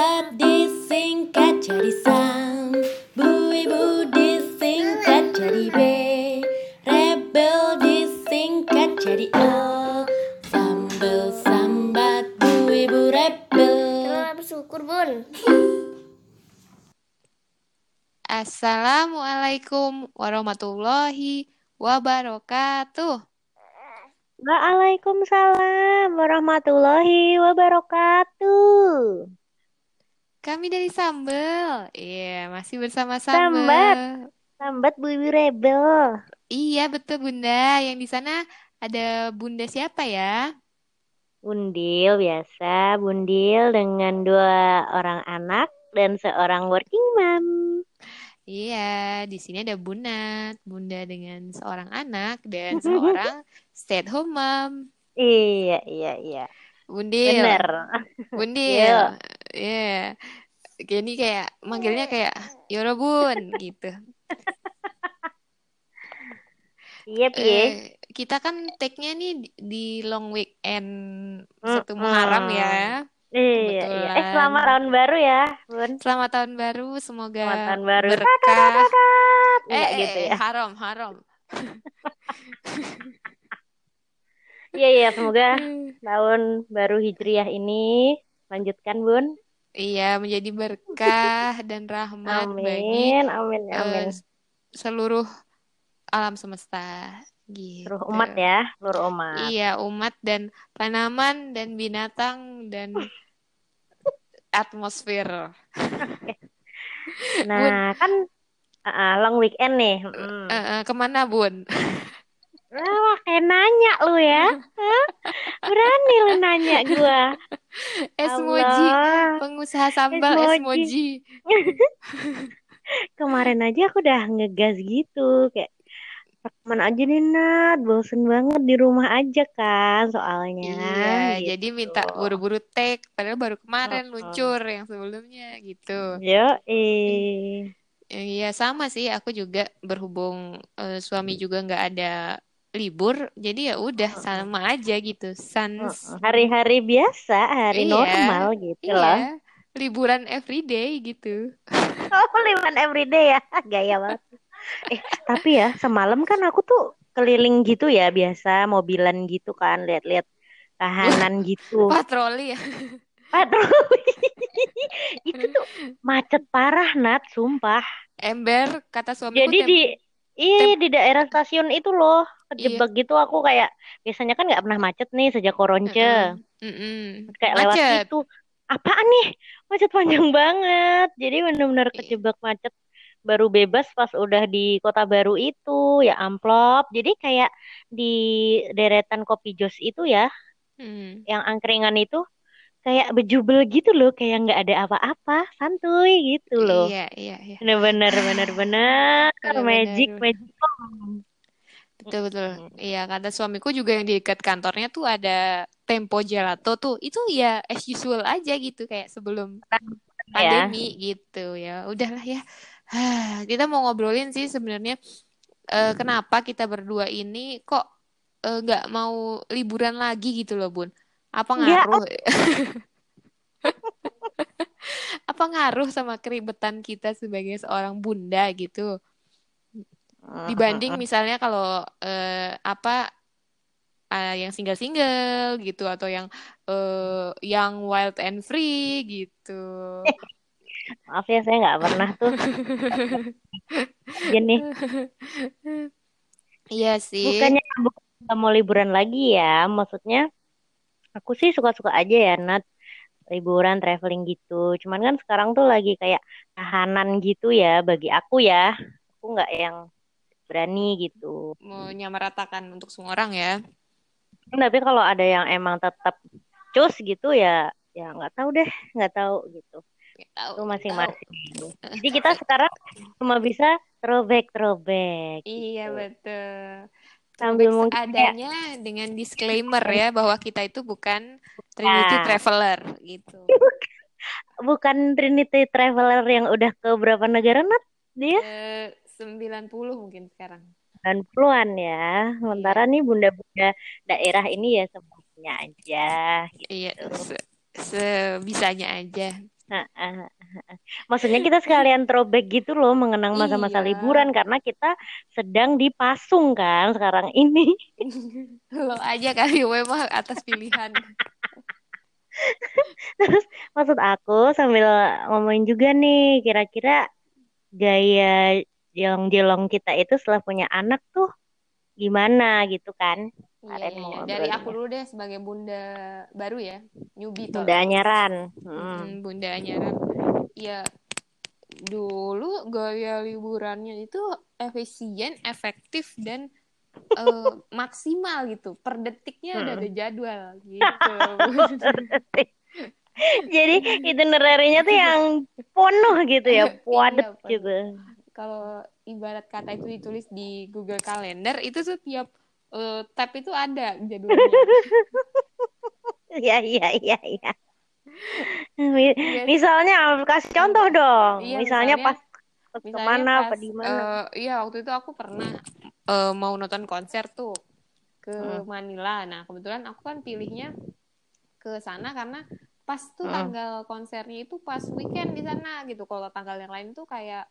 Sambat disingkat jadi sam Bu ibu disingkat jadi B Rebel disingkat jadi L Sambel sambat bu ibu rebel Selamat bersyukur, Bun. Assalamualaikum warahmatullahi wabarakatuh. Waalaikumsalam warahmatullahi wabarakatuh. Kami dari Sambel. Iya, masih bersama Sambat. Sambel. Sambat Bu Ibu Rebel. Iya, betul Bunda. Yang di sana ada Bunda siapa ya? Bundil biasa, Bundil dengan dua orang anak dan seorang working mom. Iya, di sini ada Bunda, Bunda dengan seorang anak dan seorang stay at home mom. Iya, iya, iya. Bundil. Bener. Bundil. Iya. Iya. Gini kayak manggilnya kayak Yoro Bun gitu. Iya, piye. Eh, kita kan take-nya nih di- long weekend satu. Muharram ya. Iya, iya. Eh, selamat tahun baru ya, Bun. Selamat tahun baru, semoga Selamat tahun baru. berkah. Eh, eh, gitu eh, ya. haram, haram. Iya, iya, semoga tahun baru Hijriah ini lanjutkan, Bun. Iya, menjadi berkah dan rahmat bagi Amin, amin, amin. seluruh alam semesta gitu. Seluruh umat ya, seluruh umat. Iya, umat dan tanaman dan binatang dan atmosfer. Nah, kan ah, ah, long weekend nih. Mm. Eh, eh, ke mana, Bun? Wah, kayak nanya lu ya. Hah? Berani lu nanya gua. Esmoji, pengusaha sambal Esmoji. Kemarin aja aku udah ngegas gitu. Kayak rekaman aja nih, Nat. Bosen banget di rumah aja kan soalnya. Iya, gitu. jadi minta buru-buru take, padahal baru kemarin Mm-mm. luncur yang sebelumnya gitu. Yo, eh. Iya, sama sih. Aku juga berhubung eh, suami juga nggak ada libur, jadi ya udah sama aja gitu. Sans, Hari-hari biasa, hari Iya. normal gitu loh. iya, liburan everyday gitu. Oh, liburan everyday ya. Gaya banget. Eh, tapi ya semalam kan aku tuh keliling gitu ya, biasa mobilan gitu kan, lihat-lihat kahanan gitu. Patroli ya. Patroli. Itu tuh macet parah, Nat, sumpah. Ember, kata suamiku Jadi tem- di Iya, di daerah stasiun itu loh, Iya. kejebak gitu aku kayak biasanya kan nggak pernah macet nih sejak Koronce. Mm-mm, mm-mm. Kayak lewat Macet. situ. Apaan nih? Macet panjang banget. Jadi bener-bener Iya. kejebak macet. Baru bebas pas udah di kota baru itu, ya amplop. Jadi kayak di deretan kopi jos itu ya, Hmm. yang angkringan itu kayak bejubel gitu loh, kayak nggak ada apa-apa, santuy gitu loh. Iya, iya, iya. Bener-bener, bener-bener Bener-bener. magic, magic. Betul betul. Iya, kata suamiku juga yang di dekat kantornya tuh ada Tempo Gelato tuh. Itu ya as usual aja gitu kayak sebelum Ya. pandemi gitu ya. Udahlah ya. Kita mau ngobrolin sih sebenarnya eh, kenapa kita berdua ini kok eh, nggak mau liburan lagi gitu loh, Bun. Apa Ya, ngaruh? Apa ngaruh sama keribetan kita sebagai seorang bunda gitu? Dibanding misalnya kalau eh, apa eh, yang single-single gitu atau yang eh, yang wild and free gitu. Maaf ya, saya nggak pernah tuh. Gini, Iya sih. bukannya bukan mau liburan lagi ya, maksudnya aku sih suka-suka aja ya, Nat. Liburan, traveling gitu. Cuman kan sekarang tuh lagi kayak tahanan gitu ya, bagi aku ya. Aku nggak yang berani gitu. menyamaratakan untuk semua orang ya. Tapi kalau ada yang emang tetap cus gitu ya, ya nggak tahu deh, nggak tahu gitu. Nggak tahu, Itu masing-masing. Jadi kita sekarang cuma bisa throwback, throwback. Iya gitu. betul. Sambil mungkin kayak seadanya dengan disclaimer ya bahwa kita itu bukan Trinity Ya. Traveler gitu. bukan Trinity Traveler yang udah ke berapa negara Nat? Dia Eh, 90 mungkin sekarang. 90-an ya. Sementara nih bunda-bunda daerah ini ya semuanya aja gitu. Iya, se- sebisanya aja. Maksudnya kita sekalian throwback gitu loh mengenang masa-masa Iya. liburan karena kita sedang dipasung kan sekarang ini. Lo aja kali we mah atas pilihan. Terus maksud aku sambil ngomongin juga nih kira-kira gaya jelong-jelong kita itu setelah punya anak tuh gimana gitu kan? Iya, iya, mau iya. Dari aku dulu deh sebagai bunda baru ya, newbie Bunda tolong. Anyaran. Hmm. Mm, bunda Anyaran. Ya, dulu gaya liburannya itu efisien, efektif dan eh, maksimal gitu. Per detiknya udah Hmm. ada jadwal gitu. Jadi itinerary-nya tuh yang penuh gitu ya, padat Iya, gitu. Kalau ibarat kata itu ditulis di Google Calendar itu tuh tiap eh, tab itu ada jadwalnya. Iya iya iya iya. Iya. Misalnya kasih contoh dong. Iya, misalnya, misalnya- pas ke Misalnya mana apa di mana. eh, iya waktu itu aku pernah eh, mau nonton konser tuh ke Hmm. Manila. Nah kebetulan aku kan pilihnya ke sana karena pas tuh Hmm. tanggal konsernya itu pas weekend di sana gitu. Kalau tanggal yang lain tuh kayak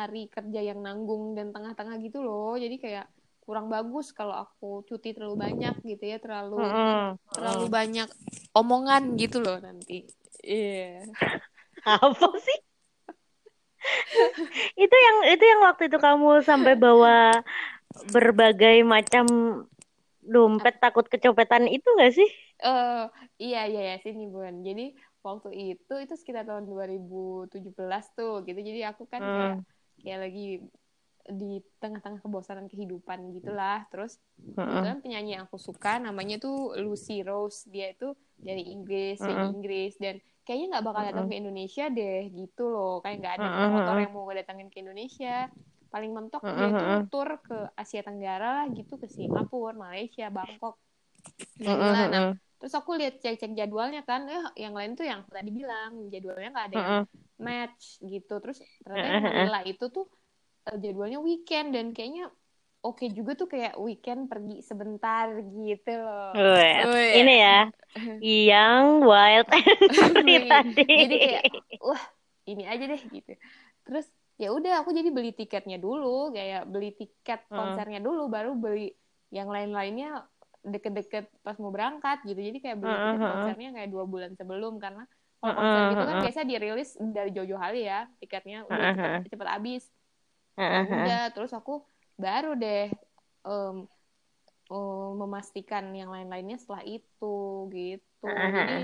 hari kerja yang nanggung dan tengah-tengah gitu loh. Jadi kayak kurang bagus kalau aku cuti terlalu banyak gitu ya, terlalu Mm-mm. terlalu banyak omongan gitu loh nanti. Iya. Apa sih? itu yang itu yang waktu itu kamu sampai bawa berbagai macam dompet takut kecopetan itu gak sih? Eh, iya iya ya sini Bun. Jadi waktu itu itu sekitar tahun 2017 tuh gitu. Jadi aku kan Hmm. kayak lagi di tengah-tengah kebosanan kehidupan gitulah. Terus kebetulan penyanyi yang aku suka namanya tuh Lucy Rose. Dia itu dari Inggris, dari Mm-mm. Inggris dan kayaknya nggak bakal datang ke Indonesia deh gitu loh. Kayak nggak ada promotor yang mau datangin ke Indonesia. Paling mentok dia Mm-mm. tur ke Asia Tenggara lah gitu ke Singapura, Malaysia, Bangkok. Nah, Mm-mm. Terus aku lihat cek-cek jadwalnya kan, eh yang lain tuh yang tadi bilang jadwalnya nggak ada yang Mm-mm. match gitu. Terus ternyata yang Manila itu tuh eh, jadwalnya weekend dan kayaknya oke juga tuh kayak weekend pergi sebentar gitu loh. Weh, Wih. Ini ya, yang wild and tadi. Jadi kayak wah ini aja deh gitu. Terus ya udah aku jadi beli tiketnya dulu, kayak beli tiket konsernya dulu, baru beli yang lain-lainnya deket-deket pas mau berangkat gitu. Jadi kayak beli tiket hmm. konsernya kayak dua bulan sebelum karena kalau konser gitu kan hmm. biasa dirilis dari jauh-jauh hari ya tiketnya udah Hmm, cepet, cepet habis. Heeh. udah terus aku baru deh em, em, memastikan yang lain-lainnya setelah itu gitu Heeh, jadi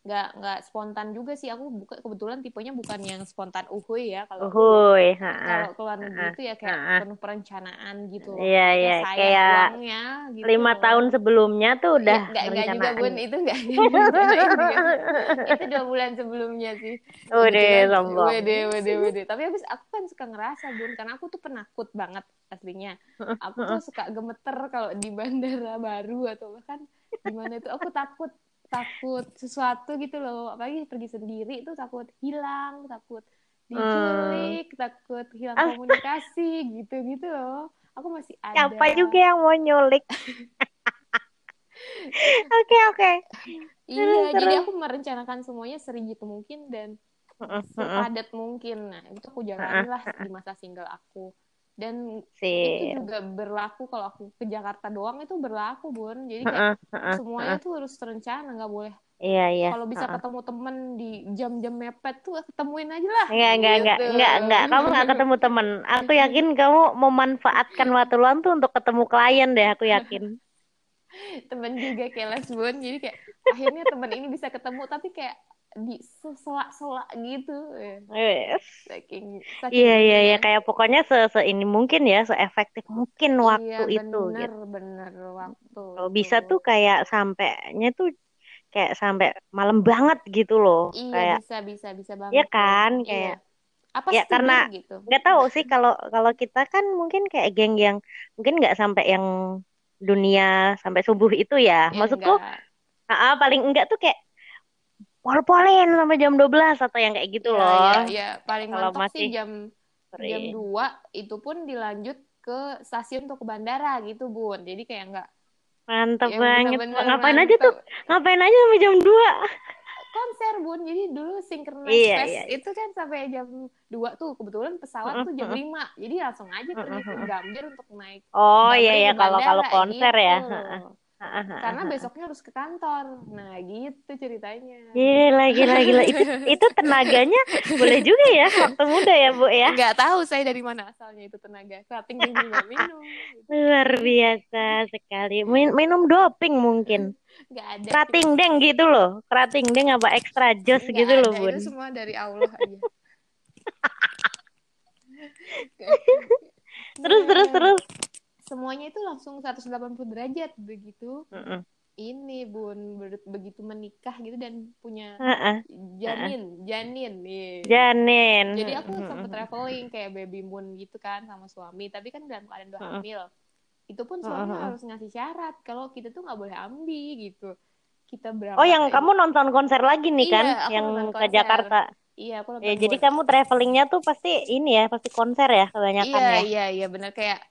nggak nggak spontan juga sih aku buka kebetulan tipenya bukan yang spontan uhuy ya kalau. Uhuy, heeh. kalau keluar negeri itu ya kayak heeh. penuh perencanaan gitu. Iya, iya, kayak uangnya gitu Lima tahun sebelumnya tuh udah Ya, nggak juga bun itu nggak itu dua bulan sebelumnya sih Udah, Kebetulan- sombong. wede wede wede tapi habis aku kan suka ngerasa bun karena aku tuh penakut banget aslinya aku tuh suka gemeter kalau di bandara baru atau bahkan di mana itu aku takut takut sesuatu gitu loh apalagi pergi sendiri tuh takut hilang takut diculik takut hilang Astaga. komunikasi gitu gitu loh aku masih ada Siapa juga yang mau nyulik? Oke, oke. iya Terus, jadi terus. aku merencanakan semuanya serigitu mungkin dan sepadat mungkin. Nah, itu aku jalani lah di masa single aku. Dan itu Sip. juga berlaku kalau aku ke Jakarta doang itu berlaku, Bun. Jadi kayak Heeh, heeh, semuanya heeh. tuh harus terencana, nggak boleh. Iya, iya. Kalau bisa heeh. ketemu temen di jam-jam mepet tuh ketemuin aja lah. Enggak, enggak, enggak, Gitu. enggak, enggak. Kamu enggak ketemu temen. Aku yakin kamu memanfaatkan waktu luang tuh untuk ketemu klien deh, aku yakin. Temen juga keles, Bun. Jadi kayak akhirnya temen ini bisa ketemu tapi kayak di selak-selak gitu. Yes. Saking, Iya, iya, iya. Kayak pokoknya se, se ini mungkin ya, seefektif mungkin waktu iya, itu bener, gitu. bener waktu. Kalau bisa tuh kayak sampainya tuh kayak sampai malam banget gitu loh. Iya Kayak bisa bisa bisa banget. Iya tuh. kan, Iya. kayak apa ya, karena- gitu. nggak tahu sih kalau kalau kita kan mungkin kayak geng yang mungkin nggak sampai yang dunia sampai subuh itu ya. Ya, Maksudku, enggak. ah, paling enggak tuh kayak pol-polin sampai jam 12 atau yang kayak gitu Iya, loh. iya, iya. paling Kalau mentok masih sih jam Sorry. jam 2 itu pun dilanjut ke stasiun atau ke bandara gitu Bun. Jadi kayak enggak Mantap ya banget. bener-bener Ngapain aja mantep. tuh? Ngapain aja sampai jam 2? Konser bun jadi dulu synchronize Iya, fest iya, iya. itu kan sampai jam 2 tuh kebetulan pesawat tuh jam 5 jadi langsung aja pergi ke Gambir untuk naik Oh iya ya ke kalau kalau konser ya. gitu. Heeh. Karena besoknya harus ke kantor nah gitu ceritanya Gila, gila, gila. Itu, itu tenaganya boleh juga ya waktu muda ya, Bu ya. nggak tahu saya dari mana asalnya itu tenaga kerating tinggi minum gitu. Luar biasa sekali. Min- minum doping mungkin. nggak ada Kerating deng gitu loh. Kerating deng apa ekstra jos gitu loh, ada, Bun. itu semua dari Allah aja Terus, terus, Nah, terus. semuanya itu langsung 180 derajat begitu Mm-mm. ini bun ber- begitu menikah gitu dan punya Heeh. janin janin nih Janin. jadi aku Mm-mm. sempet traveling kayak baby moon gitu kan sama suami tapi kan dalam keadaan udah hamil itu pun suami Mm-mm. harus ngasih syarat kalau kita tuh nggak boleh ambil gitu kita berangkat Oh, yang aja- kamu nonton konser lagi nih Iya, kan, yang ke. Jakarta. iya aku Ya, jadi kamu travelingnya tuh pasti ini ya, pasti konser ya kebanyakan iya ya. iya iya benar kayak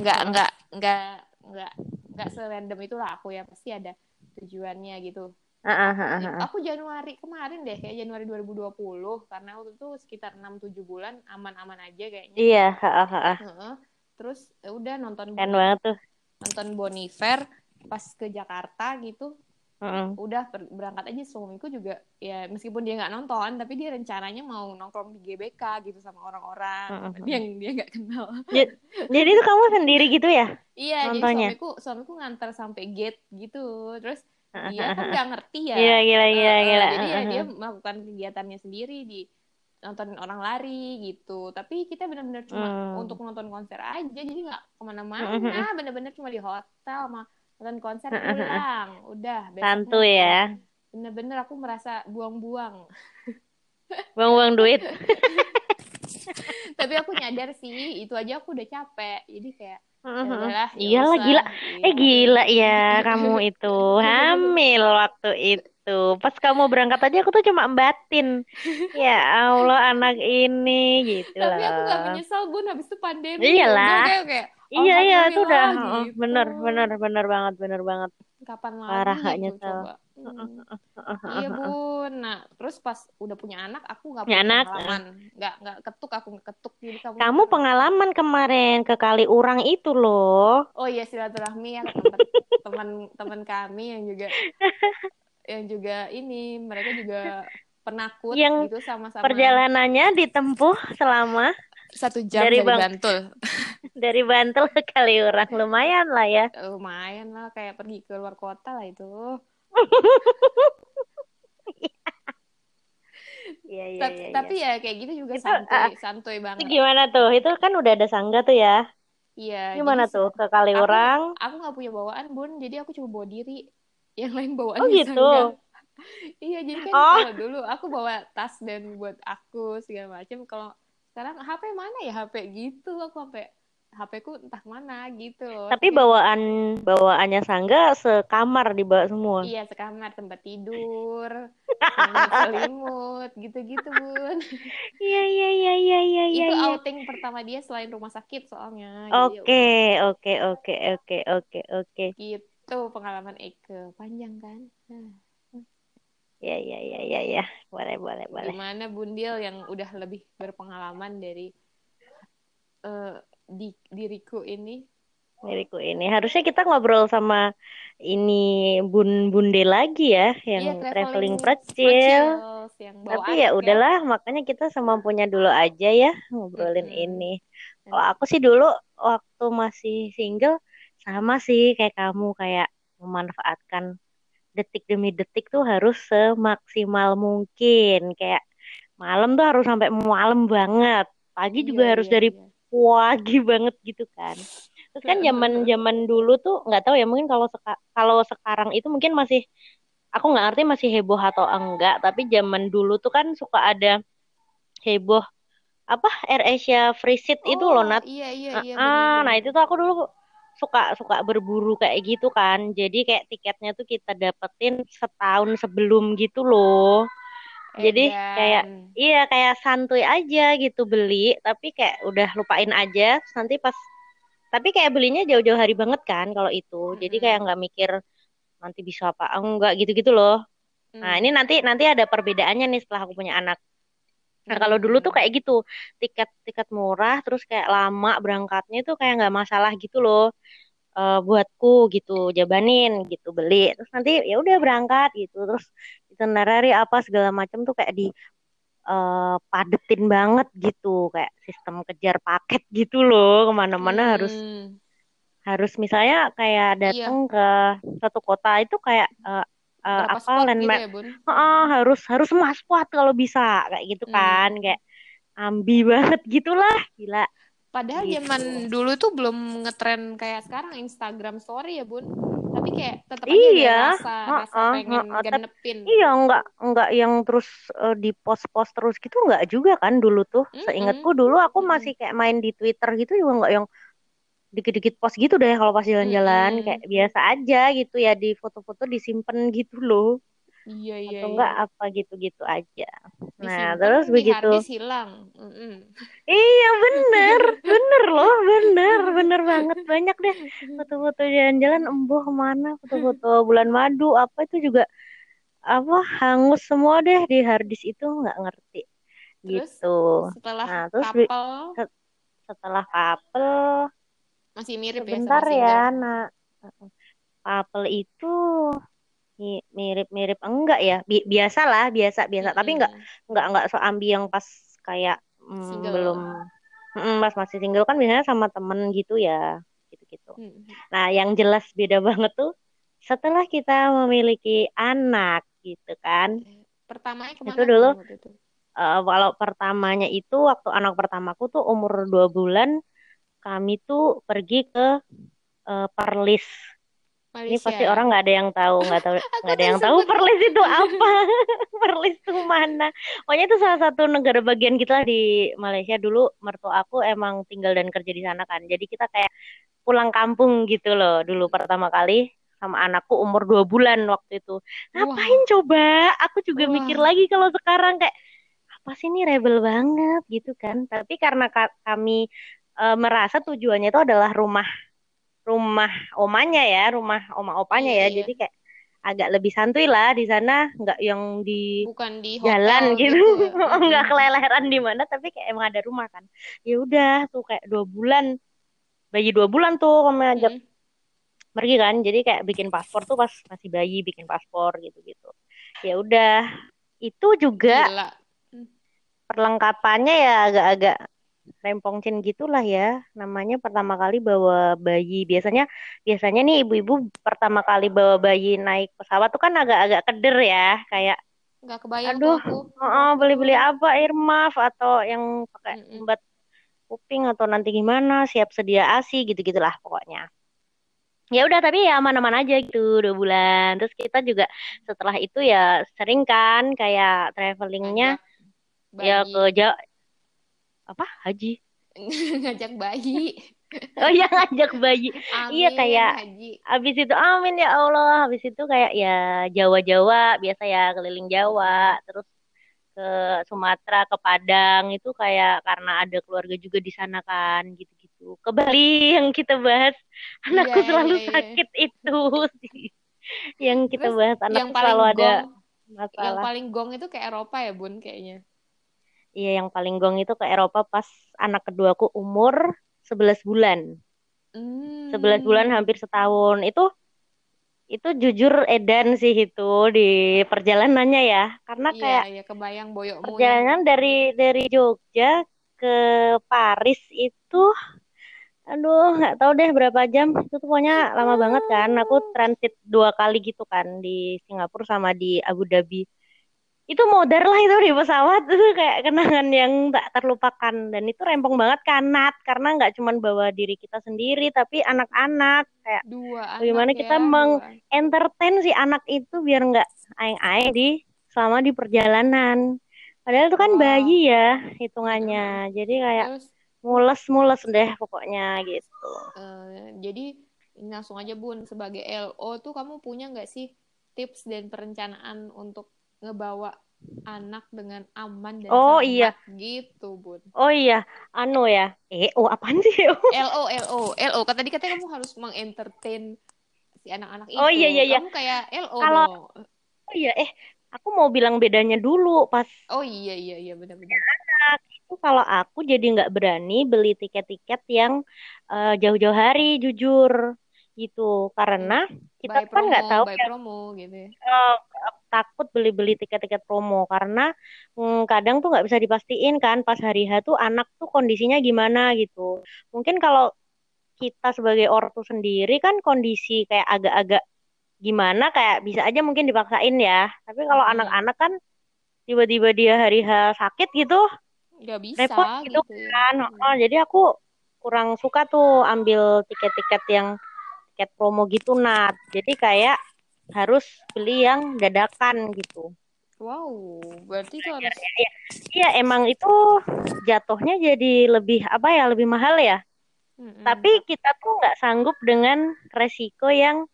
nggak Mm. nggak nggak nggak nggak serandom itulah aku ya pasti ada tujuannya gitu Heeh, heeh, heeh. aku Januari kemarin deh kayak Januari 2020 karena waktu itu sekitar 6-7 bulan aman-aman aja kayaknya Iya. Heeh. terus ya udah nonton Keren banget tuh. nonton Bonifer pas ke Jakarta gitu Heeh. udah per- berangkat aja suamiku juga ya meskipun dia nggak nonton tapi dia rencananya mau nongkrong di GBK gitu sama orang-orang Mm-mm. yang dia nggak kenal Jadi itu kamu sendiri gitu ya? iya Nontonnya? jadi suamiku suamiku ngantar sampai gate gitu terus dia kan nggak ngerti ya Gila, gila, gila, gila. jadi ya dia melakukan kegiatannya sendiri di nontonin orang lari gitu tapi kita benar-benar cuma Hmm. untuk nonton konser aja jadi nggak ke mana-mana bener-bener cuma di hotel sama nonton konser pulang udah Santuy ya. bener-bener aku merasa buang-buang Buang-buang duit. tapi aku nyadar sih itu aja aku udah capek jadi kayak ya udahlah, ya Iyalah gila. gitu. Eh gila ya kamu itu hamil waktu itu. Pas kamu berangkat aja aku tuh cuma batin. Ya Allah anak ini gitu tapi aku gak loh. menyesal bun habis itu pandemi Iyalah. Udah kayak, kayak Iya iya itu udah oh, gitu. bener bener bener banget bener banget. kapan lagi Parah, gitu nyesel. Hmm. iya bun nah terus pas udah punya anak aku nggak Punya anak, pengalaman nggak nggak ketuk aku nggak ketuk jadi kamu Kamu pengalaman kemarin ke kali urang itu loh. oh iya silaturahmi ya teman teman kami yang juga yang juga ini mereka juga penakut Yang gitu sama-sama Perjalanannya ditempuh selama satu jam dari dari, Bang- Bantul dari Bantul ke Kaliurang lumayan lah ya. lumayan lah kayak pergi ke luar kota lah itu Iya iya tapi, iya. tapi iya. ya kayak gitu juga Itu, santuy ah, santuy Itu banget gimana tuh? Itu kan udah ada sangga tuh ya. iya Gimana tuh ke Kaliurang? aku nggak punya bawaan bun jadi aku cuma bawa diri yang lain bawaan Oh, gitu? iya jadi kan Oh. kalau dulu aku bawa tas dan buat aku segala macam kalau sekarang HP mana ya HP gitu aku sampai HP ku entah mana gitu. Tapi bawaan bawaannya sangga sekamar dibawa semua. iya sekamar tempat tidur selimut gitu-gitu bun Iya iya iya iya iya iya. itu iya. outing pertama dia selain rumah sakit soalnya Jadi, Oke oke oke oke oke oke. gitu pengalaman Eke panjang kan Nah. Iya iya iya iya iya. Boleh boleh boleh. Gimana Bundil yang udah lebih berpengalaman dari eh, di diriku ini? Diriku ini harusnya kita ngobrol sama ini bun bunde lagi ya yang Iya, traveling traveling yang Tapi ya udahlah, makanya kita semampunya dulu aja ya ngobrolin Mm-mm. ini. Kalau aku sih dulu waktu masih single sama sih kayak kamu kayak memanfaatkan detik demi detik tuh harus semaksimal mungkin. Kayak malam tuh harus sampai malam banget. Pagi juga Iya, harus iya, dari iya. pagi banget gitu kan. Terus kan zaman zaman dulu tuh nggak tahu ya mungkin kalau seka- kalau sekarang itu mungkin masih aku nggak ngerti masih heboh atau enggak. Tapi zaman dulu tuh kan suka ada heboh apa Air Asia Free Seat itu loh Oh, Nat. Iya, iya, iya. Ah, nah benar-benar. itu tuh aku dulu suka suka berburu kayak gitu kan. Jadi kayak tiketnya tuh kita dapetin setahun sebelum gitu loh. Jadi kayak Edan. iya kayak santuy aja gitu beli, tapi kayak udah lupain aja. Terus Nanti pas tapi kayak belinya jauh-jauh hari banget kan kalau itu. Jadi Mm-mm. kayak nggak mikir nanti bisa apa enggak gitu-gitu loh. Nah, Hmm. ini nanti nanti ada perbedaannya nih setelah aku punya anak. Nah, kalau dulu tuh kayak gitu, tiket tiket murah, terus kayak lama berangkatnya tuh kayak nggak masalah gitu loh. Eh, buatku gitu, jabanin gitu, beli. Terus nanti ya udah berangkat gitu. Terus itinerary apa segala macam tuh kayak di eh, padetin banget gitu, kayak sistem kejar paket gitu loh, ke mana-mana harus Hmm. harus misalnya kayak Iya. datang ke satu kota itu kayak eh, Berapa apa spot gitu landmark ya, Bun? Heeh, harus harus semua spot kalau bisa kayak gitu kan Hmm. kayak ambi banget gitulah gila Padahal gitu zaman dulu tuh belum ngetren kayak sekarang Instagram Story ya, Bun. Tapi kayak tetap aja iya rasa rasa heeh, pengen. Tapi genepin. iya nggak nggak yang terus eh, di post-post terus gitu nggak juga kan dulu tuh Mm-mm. seingatku dulu aku masih kayak main di Twitter gitu juga nggak yang dikit-dikit post gitu deh kalau pas jalan-jalan kayak biasa aja gitu ya di foto-foto disimpan gitu loh. Iya, iya, atau iya. enggak apa gitu-gitu aja. Nah Disimpan terus di begitu. hilang. Mm-mm. Iya bener, bener loh, bener, bener banget. Banyak deh foto-foto jalan-jalan. Embuh ke mana, foto-foto bulan madu apa itu juga apa hangus semua deh di harddisk itu nggak ngerti. Terus gitu. setelah Nah terus setelah couple masih mirip ya sama sebentar single. ya, nak couple itu mi- mirip-mirip enggak ya, Bi- biasa lah, biasa biasa, tapi enggak Mm-mm. nggak nggak so ambi yang pas kayak mm, Single. belum mm, pas masih single kan biasanya sama temen gitu ya gitu-gitu. Mm. Nah yang jelas beda banget tuh setelah kita memiliki anak gitu kan. Pertamanya Itu ke mana dulu Bun, waktu itu? eh, kalau pertamanya itu waktu anak pertamaku tuh umur dua bulan kami tuh pergi ke eh, Perlis. Ini pasti Malaysia. orang nggak ada yang tahu, nggak tahu, nggak ada yang tahu Perlis itu apa. Perlis itu mana? Pokoknya itu salah satu negara bagian kita di Malaysia dulu. Mertua aku emang tinggal dan kerja di sana kan. Jadi kita kayak pulang kampung gitu loh dulu pertama kali sama anakku umur dua bulan waktu itu. Ngapain Wah, coba? Aku juga mikir wah. lagi kalau sekarang kayak apa sih ini rebel banget gitu kan. Tapi karena ka- kami eh, merasa tujuannya itu adalah rumah rumah omanya ya, rumah oma opanya Iya, ya. iya. Jadi kayak agak lebih santuy lah di sana, nggak yang di Bukan di jalan hotel gitu, gitu ya. nggak Mm-mm. keleleran di mana, tapi kayak emang ada rumah kan. Ya udah tuh kayak dua bulan, bayi dua bulan tuh kami ajak Mm-mm. pergi kan. Jadi kayak bikin paspor tuh pas masih bayi bikin paspor gitu-gitu. Ya udah, itu juga Gila. Perlengkapannya ya agak-agak remponcin gitulah ya. Namanya pertama kali bawa bayi. Biasanya biasanya nih ibu-ibu pertama kali bawa bayi naik pesawat tuh kan agak-agak keder ya. Kayak Nggak kebayang tuh aduh aku. oh, beli-beli apa air muff atau yang pakai Mm-mm. obat kuping atau nanti gimana siap sedia ASI gitu-gitulah pokoknya. Ya udah tapi ya aman-aman aja gitu dua bulan. Terus kita juga setelah itu ya sering kan kayak travelingnya Ngajak ya bayi. ke Ja- apa haji Ngajak bayi. Oh iya ngajak bayi. Iya Amin, kayak Haji. abis itu amin ya Allah. Habis itu kayak ya Jawa-Jawa biasa ya keliling Jawa, terus ke Sumatera, ke Padang itu kayak karena ada keluarga juga di sana kan gitu-gitu. Ke Bali yang kita bahas, anakku Iya, selalu iya, iya. sakit itu sih. Yang kita Terus bahas yang anakku paling selalu ada gong, yang masalah. paling gong itu ke Eropa ya, Bun, kayaknya. Iya yang paling gong itu ke Eropa pas anak keduaku umur 11 bulan. 11 bulan Hmm. hampir setahun. Itu itu jujur edan sih itu di perjalanannya ya. Karena Iya, kayak iya, kebayang boyokmu yang perjalanan dari dari Jogja ke Paris itu aduh nggak tahu deh berapa jam. Itu tuh pokoknya lama banget kan. Aku transit dua kali gitu kan di Singapura sama di Abu Dhabi. Itu modar lah itu di pesawat itu kayak kenangan yang tak terlupakan dan itu rempong banget kanat karena nggak cuman bawa diri kita sendiri tapi anak-anak kayak dua bagaimana anak kita ya, meng dua. entertain si anak itu biar nggak aing-aing di selama di perjalanan. Padahal itu kan Wah. bayi ya hitungannya. Jadi kayak Terus mules-mules deh pokoknya gitu. eh, jadi langsung aja Bun, sebagai LO tuh kamu punya nggak sih tips dan perencanaan untuk ngebawa anak dengan aman dan Oh selamat iya, gitu, Bun. oh iya, anu ya. Eh, oh apaan sih? LO, LO, LO. Kan tadi katanya kamu harus mengentertain si anak-anak Oh iya itu. iya iya. Kamu kayak LO Kalau dong. oh iya eh aku mau bilang bedanya dulu pas Oh iya iya iya benar-benar. itu kalau aku jadi nggak berani beli tiket-tiket yang eh, jauh-jauh hari jujur gitu. Karena kita By kan nggak tahu by ya promo gitu ya. eh, takut beli-beli tiket-tiket promo. Karena mm, kadang tuh nggak bisa dipastiin kan pas hari H tuh anak tuh kondisinya gimana gitu. Mungkin kalau kita sebagai ortu sendiri kan kondisi kayak agak-agak gimana kayak bisa aja mungkin dipaksain ya. Tapi kalau anak-anak kan tiba-tiba dia hari H sakit gitu Nggak bisa repot gitu gitu ya. kan. Mm. Oh, jadi aku kurang suka tuh ambil tiket-tiket yang tiket promo gitu Nat. Jadi kayak harus beli yang dadakan gitu. Wow, berarti itu harus Iya emang itu jatuhnya jadi lebih apa ya lebih mahal ya. Mm-mm. tapi kita tuh nggak sanggup dengan resiko yang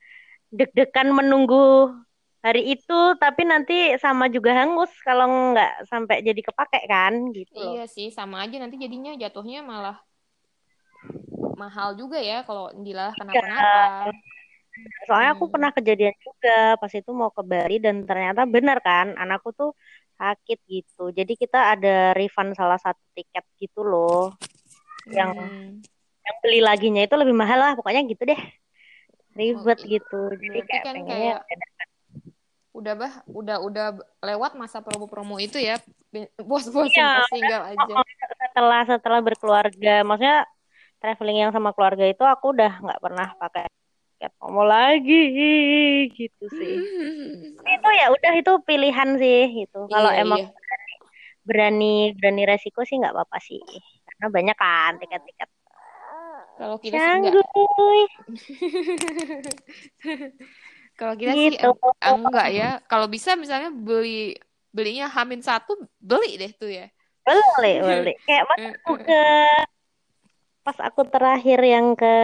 deg-degan menunggu hari itu tapi nanti sama juga hangus kalau nggak sampai jadi kepake kan gitu Iya sih, sama aja nanti jadinya jatuhnya malah mahal juga ya kalau dilalah kenapa-napa. soalnya aku Hmm. pernah kejadian juga pas itu mau ke Bali dan ternyata benar kan anakku tuh sakit gitu jadi kita ada refund salah satu tiket gitu loh yang Hmm. yang beli laginya itu lebih mahal lah pokoknya gitu deh ribet Oh, gitu jadi berarti kayak kan pengennya Udah bah, udah udah lewat masa promo-promo itu ya. Bos-bosan Iya. tinggal aja. setelah setelah berkeluarga maksudnya traveling yang sama keluarga itu aku udah nggak pernah pakai tiket promo lagi gitu sih itu ya udah itu pilihan sih gitu kalau Iya, emang iya. berani berani resiko sih nggak apa-apa sih karena banyak kan tiket-tiket Kalau kita sih enggak. Cangguy. Kalau kita sih Gitu. em- enggak ya. Kalau bisa misalnya beli belinya Hamin satu beli deh tuh ya. Boleh, boleh. Kayak pas aku ke pas aku terakhir yang ke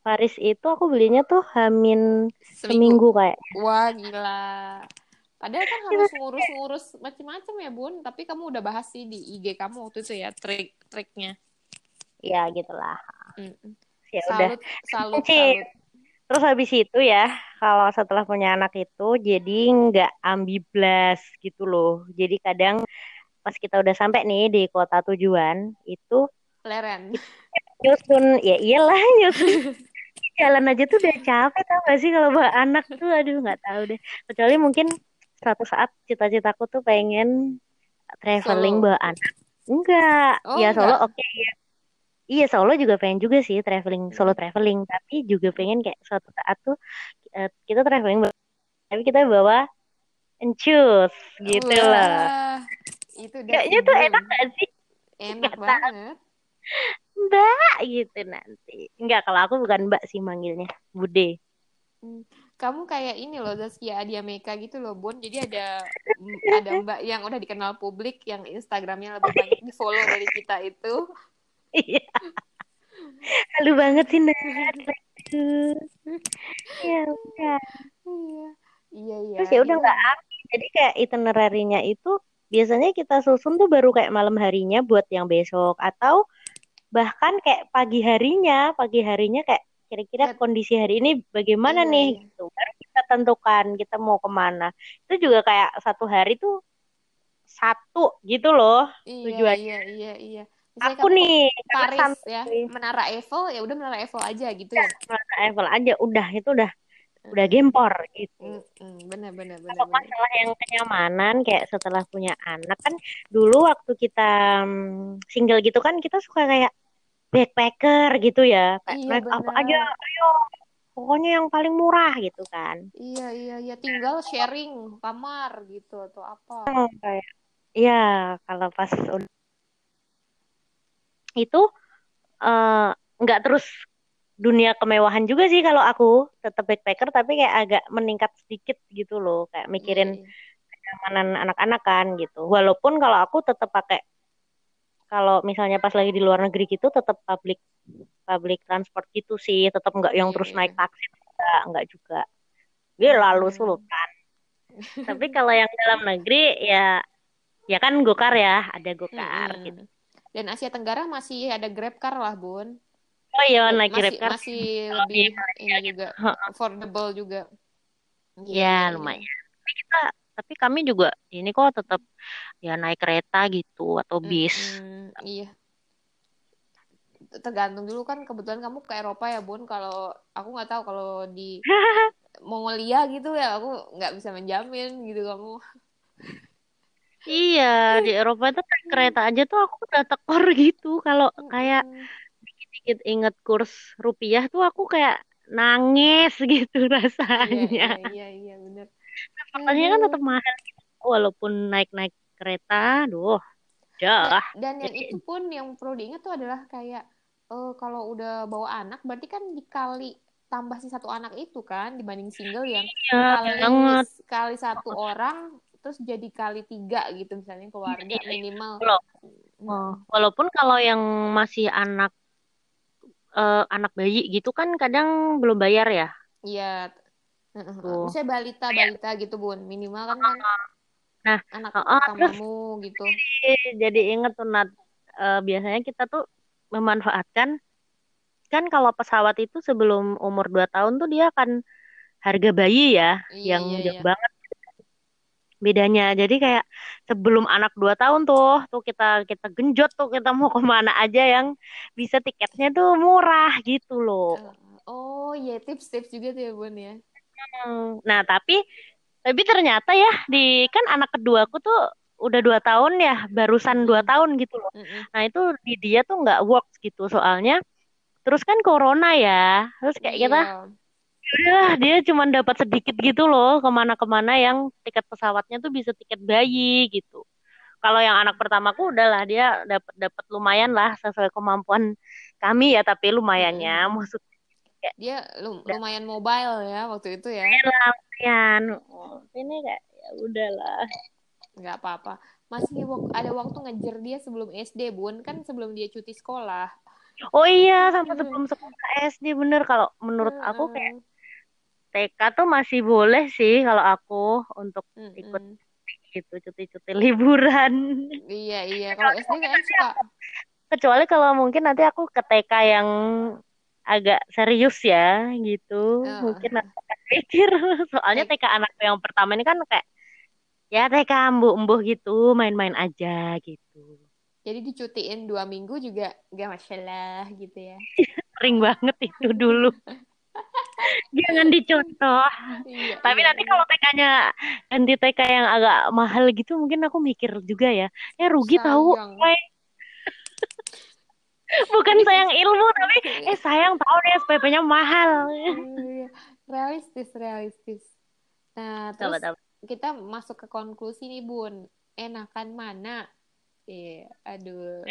Paris itu aku belinya tuh Hamin seminggu kayak. Wah gila. Padahal kan harus ngurus-ngurus macam-macam ya Bun. Tapi kamu udah bahas sih di IG kamu waktu itu ya trik-triknya. Ya gitulah. Mm-mm. Ya udah. Salut, salut, Kunci. salut. Terus habis itu ya, kalau setelah punya anak itu jadi nggak ambiblas gitu loh. Jadi kadang pas kita udah sampai nih di kota tujuan itu Leren. nyusun. Ya iyalah nyusun. Jalan aja tuh udah capek tau gak sih? Kalau bawa anak tuh aduh nggak tahu deh. Kecuali mungkin suatu saat cita-citaku tuh pengen traveling Solo. bawa anak. Enggak. Oh, ya solo oke ya. Iya solo juga pengen juga sih traveling solo traveling. Tapi juga pengen kayak suatu saat tuh eh, kita traveling tapi kita bawa encus gitu. loh Wah, Itu udah kayaknya tuh enak gak sih? Enak tahu. banget. Mbak gitu nanti enggak kalau aku bukan mbak sih manggilnya bude Kamu kayak ini loh Zaskia Adia Meka gitu loh Bun. Jadi ada ada Mbak yang udah dikenal publik yang Instagramnya lebih banyak di follow dari kita itu. Iya. Halu banget sih Nat. Ya udah. Iya. Iya iya. Terus ya udah iya. nggak api. Jadi kayak itinerary-nya itu biasanya kita susun tuh baru kayak malam harinya buat yang besok atau bahkan kayak pagi harinya, pagi harinya kayak kira-kira kondisi hari ini bagaimana Iya, nih iya. gitu. Baru kita tentukan kita mau ke mana. Itu juga kayak satu hari tuh satu gitu loh. Iya tujuannya. iya iya iya. Misalnya Aku nih Paris santai. ya, Menara Eiffel ya udah Menara Eiffel aja gitu ya. Masa Eiffel aja udah itu udah udah gempor gitu. Mm-mm, benar benar benar Kalau benar. masalah yang kenyamanan kayak setelah punya anak kan dulu waktu kita mm, single gitu kan kita suka kayak backpacker gitu ya. Kayak Iya, apa aja ayo. Pokoknya yang paling murah gitu kan. Iya iya iya. Tinggal sharing kamar gitu atau apa. kayak ya kalau pas itu eh, nggak terus dunia kemewahan juga sih kalau aku. Tetap backpacker tapi kayak agak meningkat sedikit gitu loh. Kayak mikirin Iya, iya. kenyamanan anak-anak kan gitu. Walaupun kalau aku tetap pakai kalau misalnya pas lagi di luar negeri gitu tetap public public transport gitu sih, tetap nggak yang Iya, terus iya. naik taksi enggak, enggak juga. Dia lalu Hmm. sultan. Tapi kalau yang dalam negeri ya ya kan gokar ya, ada gokar Mm-mm. gitu. Dan Asia Tenggara masih ada Grabcar lah, Bun. Oh iya Ya, naik masih Grabcar. masih di lebih ini juga affordable juga. Ya Iya, lumayan. Tapi kita tapi kami juga ini kok tetap ya naik kereta gitu atau bis Mm-mm, iya. Tergantung dulu kan kebetulan kamu ke Eropa ya Bun. Kalau aku nggak tahu kalau di Mongolia gitu ya aku nggak bisa menjamin gitu kamu. iya di Eropa itu naik kereta aja tuh aku udah tekor gitu kalau kayak Mm-mm. dikit inget kurs rupiah tuh aku kayak nangis gitu Iya rasanya iya iya iya bener. makanya kan tetap mahal gitu walaupun naik-naik kereta aduh Da- dah Dan yang itu pun yang perlu diingat tuh adalah kayak eh, kalau udah bawa anak berarti kan dikali tambah si satu anak itu kan dibanding single yang ya kali banget. kali satu orang terus jadi kali tiga gitu misalnya keluarga minimal. Kalau Mm, oh, walaupun kalau yang masih anak eh, anak bayi gitu kan kadang belum bayar ya? Iya. Tuh. Misalnya balita balita gitu bun. Minimal kan kan nah anak oh, terus gitu. jadi inget tuh Nat Eh, biasanya kita tuh memanfaatkan kan kalau pesawat itu sebelum umur 2 tahun tuh dia akan harga bayi ya Iya yang iya jauh iya. banget bedanya jadi kayak sebelum anak 2 tahun tuh tuh kita kita genjot tuh kita mau ke mana aja yang bisa tiketnya tuh murah gitu loh Eh, Oh iya tips-tips juga tuh ya bun ya. Hmm, nah tapi tapi ternyata ya di kan anak keduaku tuh udah dua tahun ya barusan dua tahun gitu loh nah itu di dia tuh nggak works gitu soalnya terus kan corona ya terus kayak kita Iya. udah dia cuma dapat sedikit gitu loh ke mana-kemana yang tiket pesawatnya tuh bisa tiket bayi gitu kalau yang anak pertamaku udahlah dia dapat dapat lumayan lah sesuai kemampuan kami ya tapi lumayannya Mm-mm. Kayak Dia lum- udah lumayan mobile ya waktu itu ya. lumayan lah lumayan Oh, ini kayak ya udahlah Nggak apa-apa. Masih ada waktu ngejar dia sebelum SD, Bun. Kan sebelum dia cuti sekolah. oh iya sampai sebelum sekolah SD bener kalau menurut aku kayak. TK tuh masih boleh sih kalau aku untuk ikut Mm-mm. gitu cuti-cuti liburan Iya, iya. Kalau SD kayaknya suka. kecuali kalau mungkin nanti aku ke TK yang agak serius ya gitu Heeh. mungkin pikir soalnya Baik. TK anakku yang pertama ini kan kayak ya TK embuh-embuh gitu main-main aja gitu Jadi dicutiin dua minggu juga gak masalah gitu ya. sering banget itu dulu jangan dicontoh Iya, tapi iya, nanti iya. kalau TK-nya ganti TK yang agak mahal gitu mungkin aku mikir juga ya ya rugi tahu Sayang. Woy. Bukan sayang ilmu tapi eh sayang tahu deh SPP-nya mahal Iya, realistis, realistis. Nah, terus coba kita masuk ke konklusi nih, Bun. Enakan mana? Eh, aduh.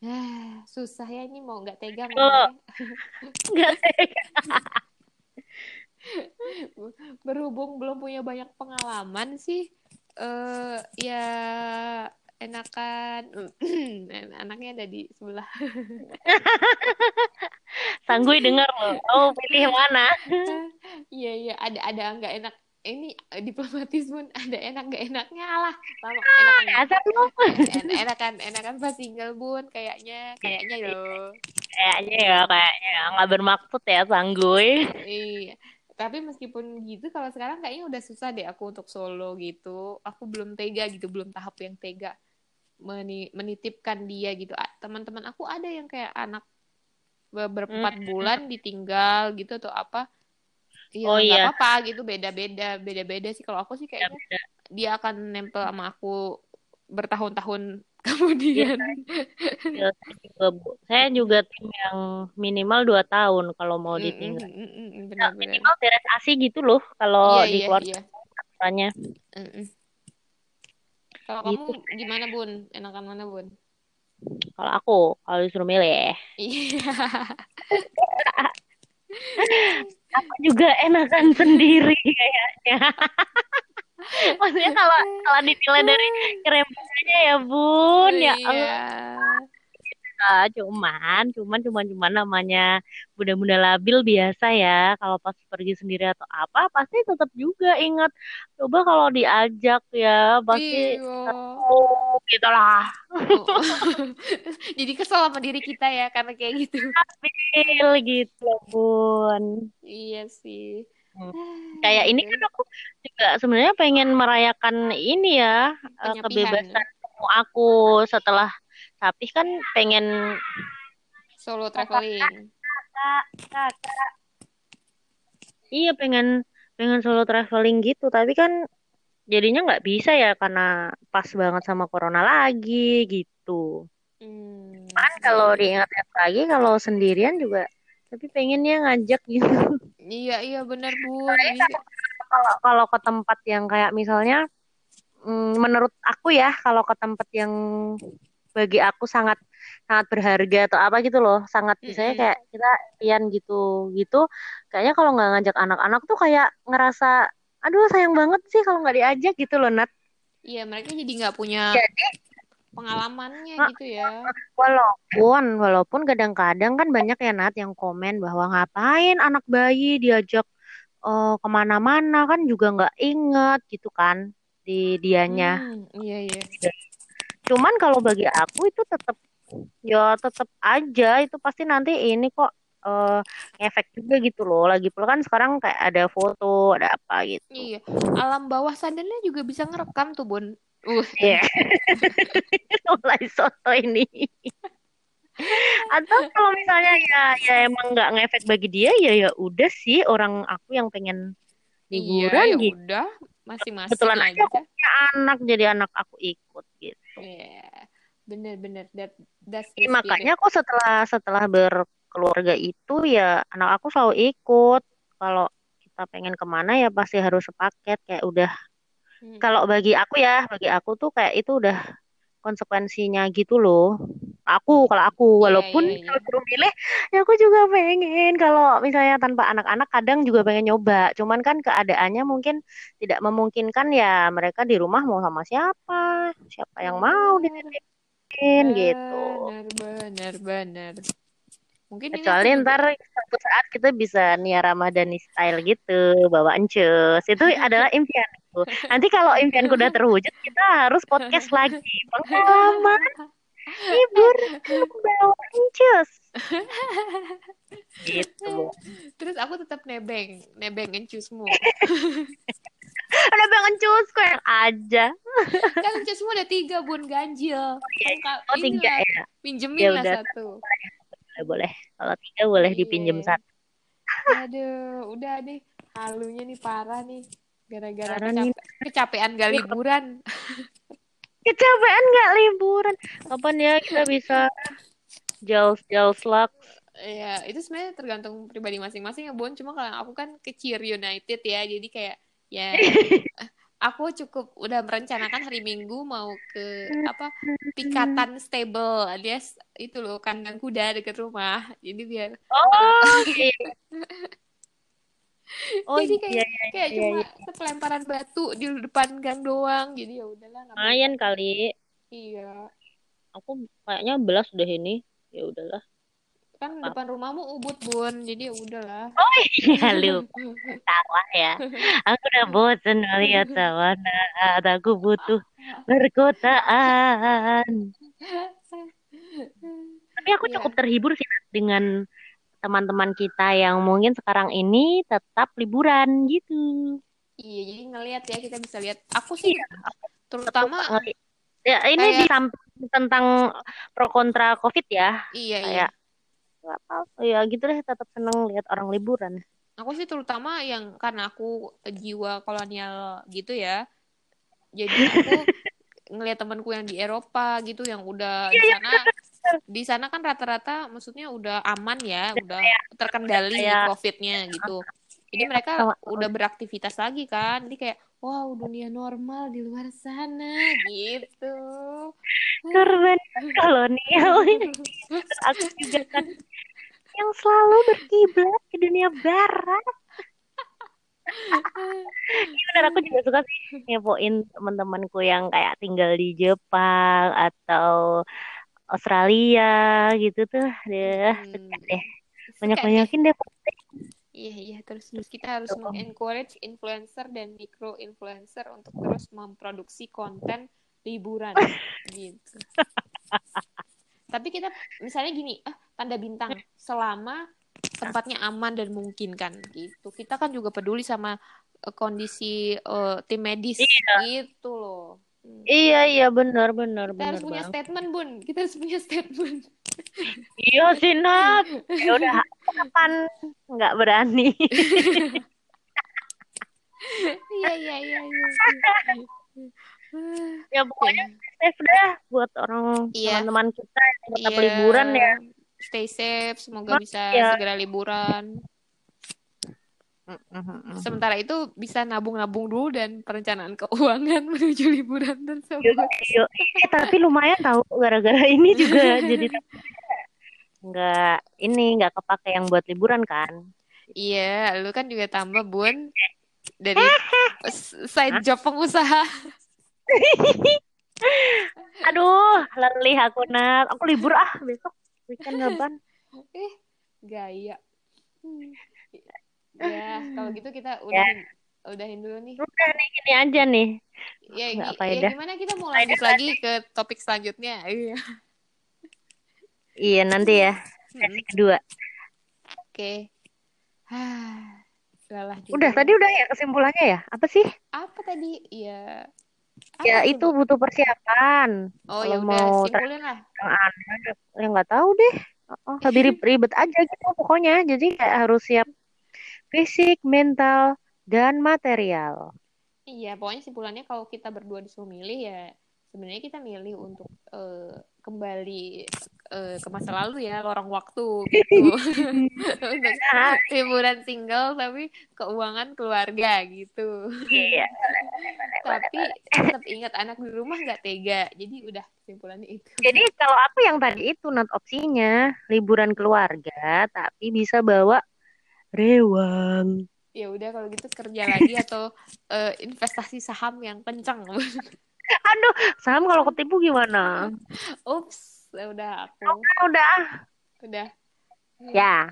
Ah, susah ya ini mau nggak tega Oh. ngomongnya. nggak tega. Berhubung belum punya banyak pengalaman sih, eh ya enakan anaknya ada di sebelah. Sanggui dengar loh. Oh pilih mana? Iya iya ada ada nggak enak? Ini eh, diplomatis pun ada enak nggak enaknya lah. Lama enakan asal lu. En- enakan enakan pas single bun kayaknya kayaknya loh kayaknya ya kayaknya nggak bermaksud ya Sanggui. Iya. Tapi meskipun gitu kalau sekarang kayaknya udah susah deh aku untuk solo gitu. Aku belum tega gitu belum tahap yang tega meni- menitipkan dia gitu teman-teman aku ada yang kayak anak ber- berempat Hmm. bulan ditinggal gitu atau apa Iya, Oh, iya. apa-apa gitu beda-beda beda-beda sih kalau aku sih Ya, kayaknya beda. dia akan nempel sama aku bertahun-tahun kemudian Ya, saya juga, Bu. saya juga tim yang minimal 2 tahun kalau mau ditinggal mm, mm, mm, Ya, benar-benar minimal beres ASI gitu loh kalau iya di iya keluarga iya katanya Mm, mm. Kalau Gitu. kamu gimana bun? Enakan mana bun? Kalau aku kalau disuruh milih iya. Aku juga enakan sendiri kayaknya. Maksudnya kalau kalau dinilai dari kerempuannya ya bun. Ya iya. Allah. Ah, cuman, cuman, cuman, cuman namanya bunda-bunda labil biasa ya. Kalau pas pergi sendiri atau apa, pasti tetap juga ingat. Coba kalau diajak ya, pasti iya oh, gitu lah. Oh. jadi kesel sama diri kita ya karena kayak gitu Stabil gitu, bun. iya sih Hmm. Kayak ini kan aku juga sebenarnya pengen merayakan ini ya eh, Penyepihan. kebebasan aku setelah tapi kan pengen Solo traveling. Iya pengen pengen solo traveling gitu, tapi kan jadinya nggak bisa ya karena pas banget sama corona lagi gitu. Hmm, Kan kalau diingat-ingat lagi kalau sendirian juga, tapi pengennya ngajak gitu. Iya, iya benar. Ini kayak- Kalau kalau ke tempat yang kayak misalnya, mm, menurut aku ya kalau ke tempat yang bagi aku sangat sangat berharga atau apa gitu loh, sangat misalnya kayak kita pian gitu gitu, kayaknya kalau nggak ngajak anak-anak tuh kayak ngerasa, aduh sayang banget sih kalau nggak diajak gitu loh Nat. Iya, mereka jadi nggak punya Jadi pengalamannya Nah, gitu ya. walaupun walaupun kadang-kadang kan banyak ya Nat yang komen bahwa ngapain anak bayi diajak eh, ke mana-mana kan juga nggak inget gitu kan di dianya. Hmm, iya, iya. Cuman kalau bagi aku itu tetap ya tetap aja itu pasti nanti ini kok eh, efek juga gitu loh. Lagi pula kan sekarang kayak ada foto, ada apa gitu. Iya, alam bawah sadarnya juga bisa ngerekam tuh, Bun. Uh, Iya. Mulai soto ini. Atau kalau misalnya ya ya emang nggak ngefek bagi dia ya ya udah sih orang aku yang pengen iya, liburan ya gitu. udah, masing-masing Kebetulan aja aja. aku punya anak jadi anak aku ikut gitu. Iya, bener-bener. That, that's Jadi the makanya aku setelah setelah berkeluarga itu ya anak aku selalu ikut. Kalau kita pengen ke mana ya pasti harus sepaket kayak udah. Hmm. Kalau bagi aku ya, bagi aku tuh kayak itu udah konsekuensinya gitu loh. Aku kalau aku Iya, walaupun iya, iya. kalau suruh milih ya aku juga pengen kalau misalnya tanpa anak-anak kadang juga pengen nyoba. Cuman kan keadaannya mungkin tidak memungkinkan ya mereka di rumah mau sama siapa, siapa yang mau Bener, dititipin gitu. bener, bener, bener. Mungkin ini aku Kecuali ntar suatu saat kita bisa Nia Ramadhani style gitu, bawa encus. Itu adalah impianku. Nanti kalau impianku udah terwujud, kita harus podcast lagi. Pengalaman libur bawa encus. Gitu. Terus aku tetap nebeng, nebeng encusmu. Udah bang encus kok yang aja. Kan encusmu ada tiga, Bun, ganjil. Kan, Kak, Oh tiga ya. pinjemin Ya lah udah. satu. Boleh, boleh. Kalau tiga boleh dipinjem Iya. satu. Aduh, udah deh. Halunya nih parah nih. Gara-gara Parah nih. kecape- kecapean gak liburan. Kecapean nggak liburan? Kapan ya kita bisa jauh-jauh slug? Ya, itu sebenarnya tergantung pribadi masing-masing ya, Bon. Cuma kalau aku kan ke Cheer United ya, jadi kayak ya aku cukup udah merencanakan hari Minggu mau ke apa Pikatan Stable alias itu loh kandang kuda deket rumah. Jadi biar Oh, iya. Oh jadi iya, kayak iya, kayak iya, cuma iya. sepelemparan batu di depan gang doang. Jadi ya udahlah. Lumayan kali. Iya. Aku kayaknya belas udah ini. Ya udahlah. Kan Apa? depan rumahmu ubud, Bun. Jadi ya udahlah. Oh iya lu sawah ya. Aku udah bosen melihat sawah. Nah, aku butuh perkotaan. Tapi aku Iya. cukup terhibur sih dengan teman-teman kita yang mungkin sekarang ini tetap liburan gitu. Iya, jadi ngelihat ya kita bisa lihat. Aku sih Iya, terutama Ya, ini di kayak samping tentang pro kontra COVID ya. iya iya. Kayak nggak apa ya gitu deh tetap seneng lihat orang liburan. Aku sih terutama yang karena aku jiwa kolonial gitu ya. Jadi aku ngelihat temanku yang di Eropa gitu yang udah Iya, di sana di sana kan rata-rata maksudnya udah aman ya, udah terkendali kayak- COVID-nya gitu. Jadi Iya, mereka udah beraktivitas lagi kan. Jadi kayak wow, dunia normal di luar sana gitu. Korban kolonial. Aku juga kan yang selalu berkiblat ke dunia barat. Bener aku juga suka sih ngepoin teman-temanku yang kayak tinggal di Jepang atau Australia gitu tuh. Deh, Hmm. deh. Suka Banyak-banyakin deh. Iya, iya, terus terus kita harus mengencourage influencer dan micro influencer untuk terus memproduksi konten liburan gitu. Tapi kita misalnya gini, ah tanda bintang selama tempatnya aman dan memungkinkan gitu. Kita kan juga peduli sama uh, kondisi uh, tim medis Iya. gitu loh. Hmm. Iya iya benar benar Kita benar harus punya bang. statement, Bun. Kita harus punya statement. Iya sih Nat. Ya udah kapan nggak berani. Iya, iya, iya, iya. ya pokoknya safe dah buat orang Iya. teman-teman kita yang tetap Iya. liburan ya. Stay safe, semoga bisa Iya. segera liburan. Sementara itu bisa nabung-nabung dulu dan perencanaan keuangan menuju liburan tersebut. Yo, eh, tapi lumayan tahu gara-gara ini juga jadi nggak ini nggak kepake yang buat liburan kan. Iya, lu kan juga tambah bun dari s- side job pengusaha. Aduh, lelih aku Nat. Aku libur ah besok weekend gaban. Eh, gaya. Hmm. Ya, kalau gitu kita udahin, udahin dulu nih. Udah nih gini aja nih. Ya, Nggak apa ya ya gimana kita mau lanjut lagi ke topik selanjutnya? Iya. Iya nanti ya sesi kedua. Oke. Udahlah Udah juga. tadi udah ya kesimpulannya ya. Apa sih? Apa tadi? Ya. Ya apa itu coba? butuh persiapan. Oh, ya udah, mau simpulin lah. Yang aneh, ya nggak tahu deh. Oh, lebih rib- ribet aja gitu pokoknya. Jadi kayak harus siap fisik, mental, dan material. Iya, pokoknya simpulannya kalau kita berdua disuruh milih ya sebenarnya kita milih untuk eh, kembali eh, ke masa lalu ya, lorong waktu gitu. Untuk liburan single tapi keuangan keluarga gitu. Iya. Tapi tetap ingat anak di rumah nggak tega. Jadi udah simpulannya itu. Jadi kalau aku yang tadi itu not opsinya liburan keluarga, tapi bisa bawa rewang. Ya udah kalau gitu kerja lagi atau eh, investasi saham yang kencang. Aduh, saham kalau ketipu gimana? Ups, ya udah aku Udah, udah. ya.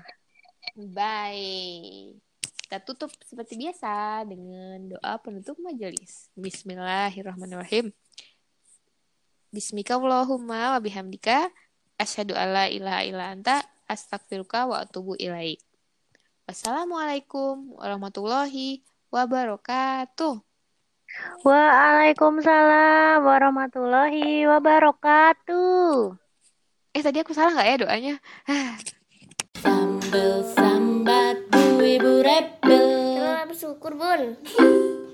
Bye. Kita tutup seperti biasa dengan doa penutup majelis. Bismillahirrahmanirrahim. Bismika Allahumma wa bihamdika asyhadu alla ilaha illa anta astaghfiruka wa atubu ilaik. Wassalamualaikum warahmatullahi wabarakatuh. Waalaikumsalam warahmatullahi wabarakatuh. Eh tadi aku salah nggak ya doanya? Sambal sambat bu ibu rebel Terus bersyukur bun